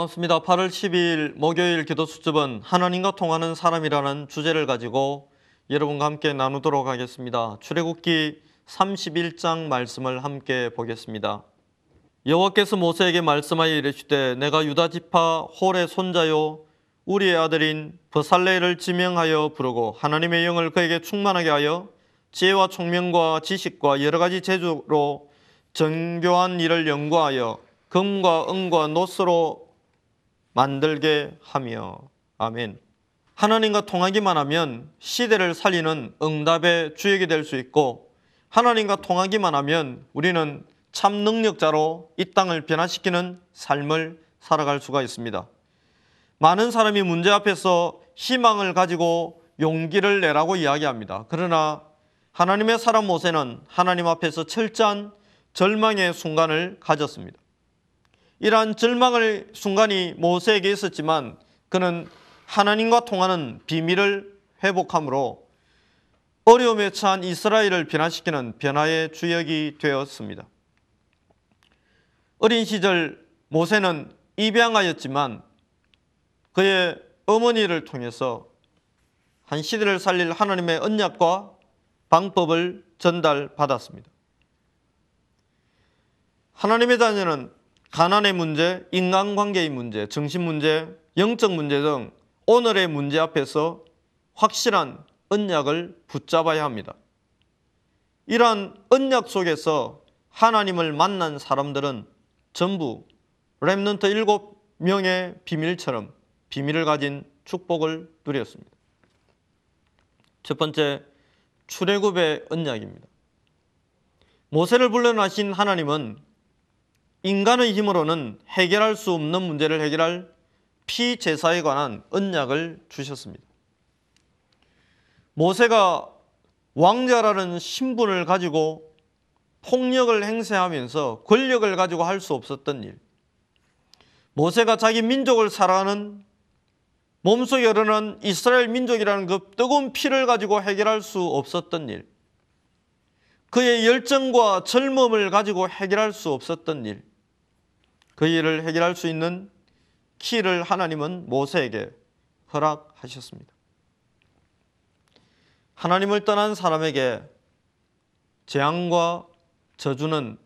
반갑습니다. 8월 12일 목요일 기도 수첩은 하나님과 통하는 사람이라는 주제를 가지고 여러분과 함께 나누도록 하겠습니다. 출애굽기 31장 말씀을 함께 보겠습니다. 여호와께서 모세에게 말씀하여 이르시되 내가 유다 지파 홀의 손자요 우리의 아들인 버살레를 지명하여 부르고 하나님의 영을 그에게 충만하게 하여 지혜와 총명과 지식과 여러 가지 재주로 정교한 일을 연구하여 금과 은과 노스로 만들게 하며 아멘. 하나님과 통하기만 하면 시대를 살리는 응답의 주역이 될 수 있고 하나님과 통하기만 하면 우리는 참 능력자로 이 땅을 변화시키는 삶을 살아갈 수가 있습니다. 많은 사람이 문제 앞에서 희망을 가지고 용기를 내라고 이야기합니다. 그러나 하나님의 사람 모세는 하나님 앞에서 철저한 절망의 순간을 가졌습니다. 이러한 절망의 순간이 모세에게 있었지만 그는 하나님과 통하는 비밀을 회복함으로 어려움에 처한 이스라엘을 변화시키는 변화의 주역이 되었습니다. 어린 시절 모세는 입양하였지만 그의 어머니를 통해서 한 시대를 살릴 하나님의 언약과 방법을 전달받았습니다. 하나님의 자녀는 가난의 문제, 인간관계의 문제, 정신 문제, 영적 문제 등 오늘의 문제 앞에서 확실한 언약을 붙잡아야 합니다. 이러한 언약 속에서 하나님을 만난 사람들은 전부 렘넌트 일곱 명의 비밀처럼 비밀을 가진 축복을 누렸습니다. 첫 번째, 출애굽의 언약입니다. 모세를 불러나신 하나님은 인간의 힘으로는 해결할 수 없는 문제를 해결할 피제사에 관한 언약을 주셨습니다. 모세가 왕자라는 신분을 가지고 폭력을 행사하면서 권력을 가지고 할 수 없었던 일. 모세가 자기 민족을 사랑하는 몸속에 흐르는 이스라엘 민족이라는 그 뜨거운 피를 가지고 해결할 수 없었던 일. 그의 열정과 젊음을 가지고 해결할 수 없었던 일. 그 일을 해결할 수 있는 키를 하나님은 모세에게 허락하셨습니다. 하나님을 떠난 사람에게 재앙과 저주는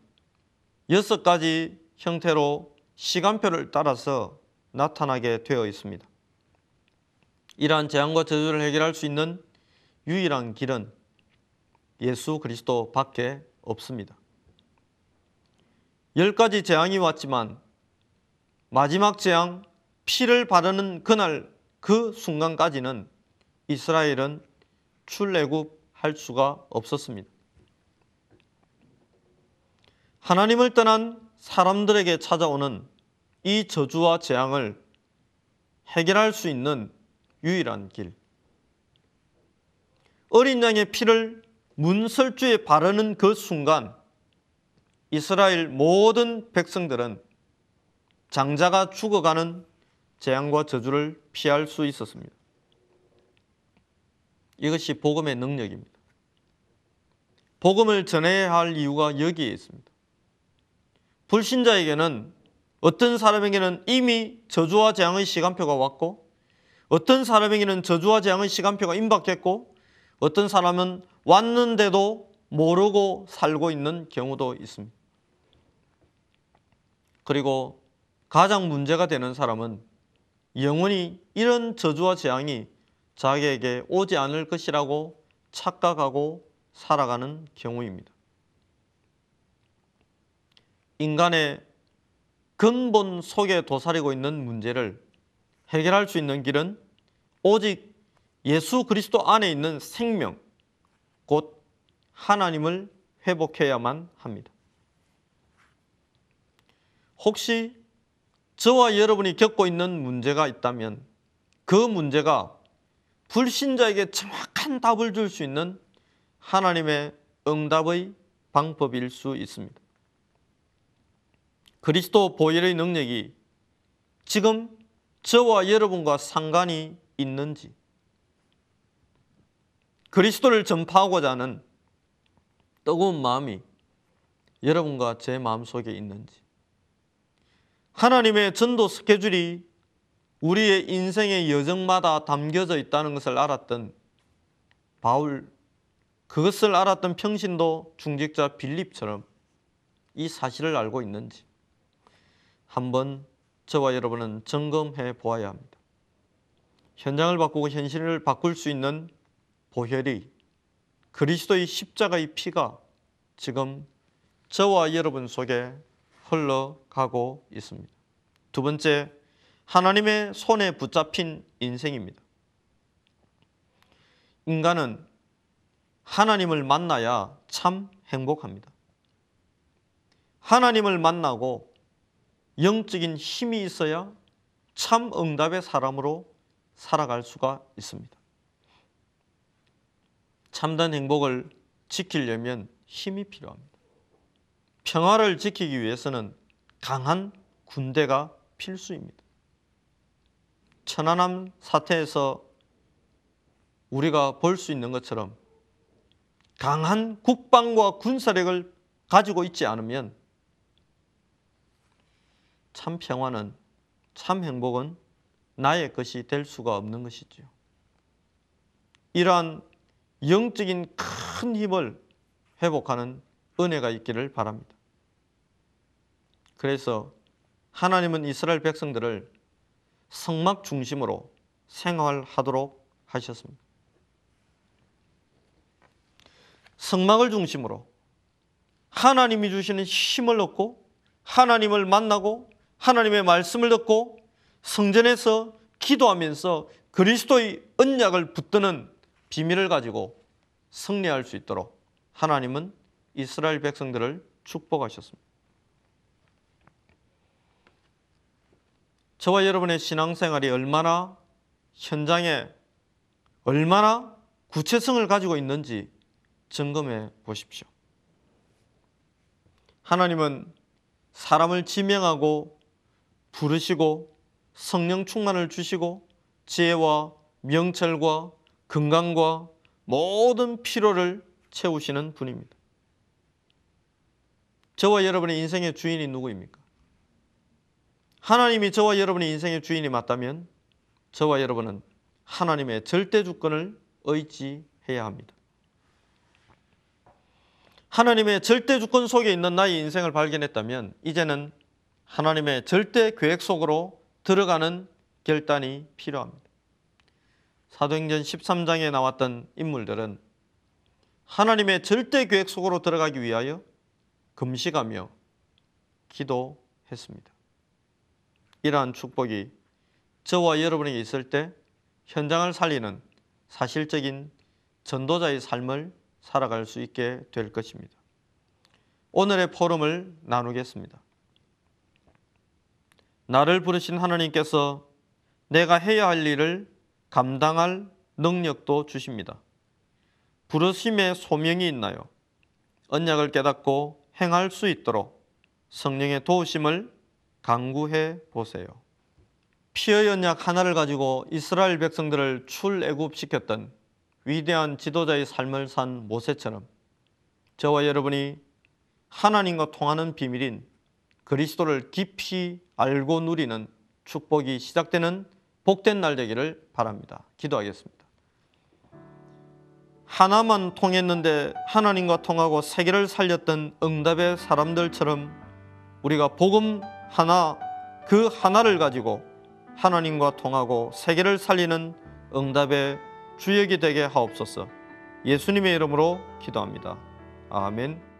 여섯 가지 형태로 시간표를 따라서 나타나게 되어 있습니다. 이러한 재앙과 저주를 해결할 수 있는 유일한 길은 예수 그리스도 밖에 없습니다. 열 가지 재앙이 왔지만 마지막 재앙 피를 바르는 그날 그 순간까지는 이스라엘은 출애굽할 수가 없었습니다. 하나님을 떠난 사람들에게 찾아오는 이 저주와 재앙을 해결할 수 있는 유일한 길. 어린 양의 피를 문설주에 바르는 그 순간 이스라엘 모든 백성들은 장자가 죽어가는 재앙과 저주를 피할 수 있었습니다. 이것이 복음의 능력입니다. 복음을 전해야 할 이유가 여기에 있습니다. 불신자에게는 어떤 사람에게는 이미 저주와 재앙의 시간표가 왔고 어떤 사람에게는 저주와 재앙의 시간표가 임박했고 어떤 사람은 왔는데도 모르고 살고 있는 경우도 있습니다. 그리고 가장 문제가 되는 사람은 영원히 이런 저주와 재앙이 자기에게 오지 않을 것이라고 착각하고 살아가는 경우입니다. 인간의 근본 속에 도사리고 있는 문제를 해결할 수 있는 길은 오직 예수 그리스도 안에 있는 생명, 곧 하나님을 회복해야만 합니다. 혹시 저와 여러분이 겪고 있는 문제가 있다면 그 문제가 불신자에게 정확한 답을 줄 수 있는 하나님의 응답의 방법일 수 있습니다. 그리스도 보혈의 능력이 지금 저와 여러분과 상관이 있는지, 그리스도를 전파하고자 하는 뜨거운 마음이 여러분과 제 마음 속에 있는지, 하나님의 전도 스케줄이 우리의 인생의 여정마다 담겨져 있다는 것을 알았던 바울, 그것을 알았던 평신도 중직자 빌립처럼 이 사실을 알고 있는지 한번 저와 여러분은 점검해 보아야 합니다. 현장을 바꾸고 현실을 바꿀 수 있는 보혈이 그리스도의 십자가의 피가 지금 저와 여러분 속에 흘러가고 있습니다. 두 번째, 하나님의 손에 붙잡힌 인생입니다. 인간은 하나님을 만나야 참 행복합니다. 하나님을 만나고 영적인 힘이 있어야 참 응답의 사람으로 살아갈 수가 있습니다. 참된 행복을 지키려면 힘이 필요합니다. 평화를 지키기 위해서는 강한 군대가 필수입니다. 천안함 사태에서 우리가 볼 수 있는 것처럼 강한 국방과 군사력을 가지고 있지 않으면 참 평화는 참 행복은 나의 것이 될 수가 없는 것이죠. 이러한 영적인 큰 힘을 회복하는 은혜가 있기를 바랍니다. 그래서 하나님은 이스라엘 백성들을 성막 중심으로 생활하도록 하셨습니다. 성막을 중심으로 하나님이 주시는 힘을 얻고 하나님을 만나고 하나님의 말씀을 듣고 성전에서 기도하면서 그리스도의 언약을 붙드는 비밀을 가지고 승리할 수 있도록 하나님은 이스라엘 백성들을 축복하셨습니다. 저와 여러분의 신앙생활이 얼마나 현장에 얼마나 구체성을 가지고 있는지 점검해 보십시오. 하나님은 사람을 지명하고 부르시고 성령 충만을 주시고 지혜와 명철과 건강과 모든 필요를 채우시는 분입니다. 저와 여러분의 인생의 주인이 누구입니까? 하나님이 저와 여러분의 인생의 주인이 맞다면 저와 여러분은 하나님의 절대 주권을 의지해야 합니다. 하나님의 절대 주권 속에 있는 나의 인생을 발견했다면 이제는 하나님의 절대 계획 속으로 들어가는 결단이 필요합니다. 사도행전 13장에 나왔던 인물들은 하나님의 절대 계획 속으로 들어가기 위하여 금식하며 기도했습니다. 이러한 축복이 저와 여러분에게 있을 때 현장을 살리는 사실적인 전도자의 삶을 살아갈 수 있게 될 것입니다. 오늘의 포럼을 나누겠습니다. 나를 부르신 하나님께서 내가 해야 할 일을 감당할 능력도 주십니다. 부르심의 소명이 있나요? 언약을 깨닫고 행할 수 있도록 성령의 도우심을 강구해 보세요. 피의 언약 하나를 가지고 이스라엘 백성들을 출애굽시켰던 위대한 지도자의 삶을 산 모세처럼 저와 여러분이 하나님과 통하는 비밀인 그리스도를 깊이 알고 누리는 축복이 시작되는 복된 날 되기를 바랍니다. 기도하겠습니다. 하나만 통했는데 하나님과 통하고 세계를 살렸던 응답의 사람들처럼 우리가 복음 하나 그 하나를 가지고 하나님과 통하고 세계를 살리는 응답의 주역이 되게 하옵소서. 예수님의 이름으로 기도합니다. 아멘.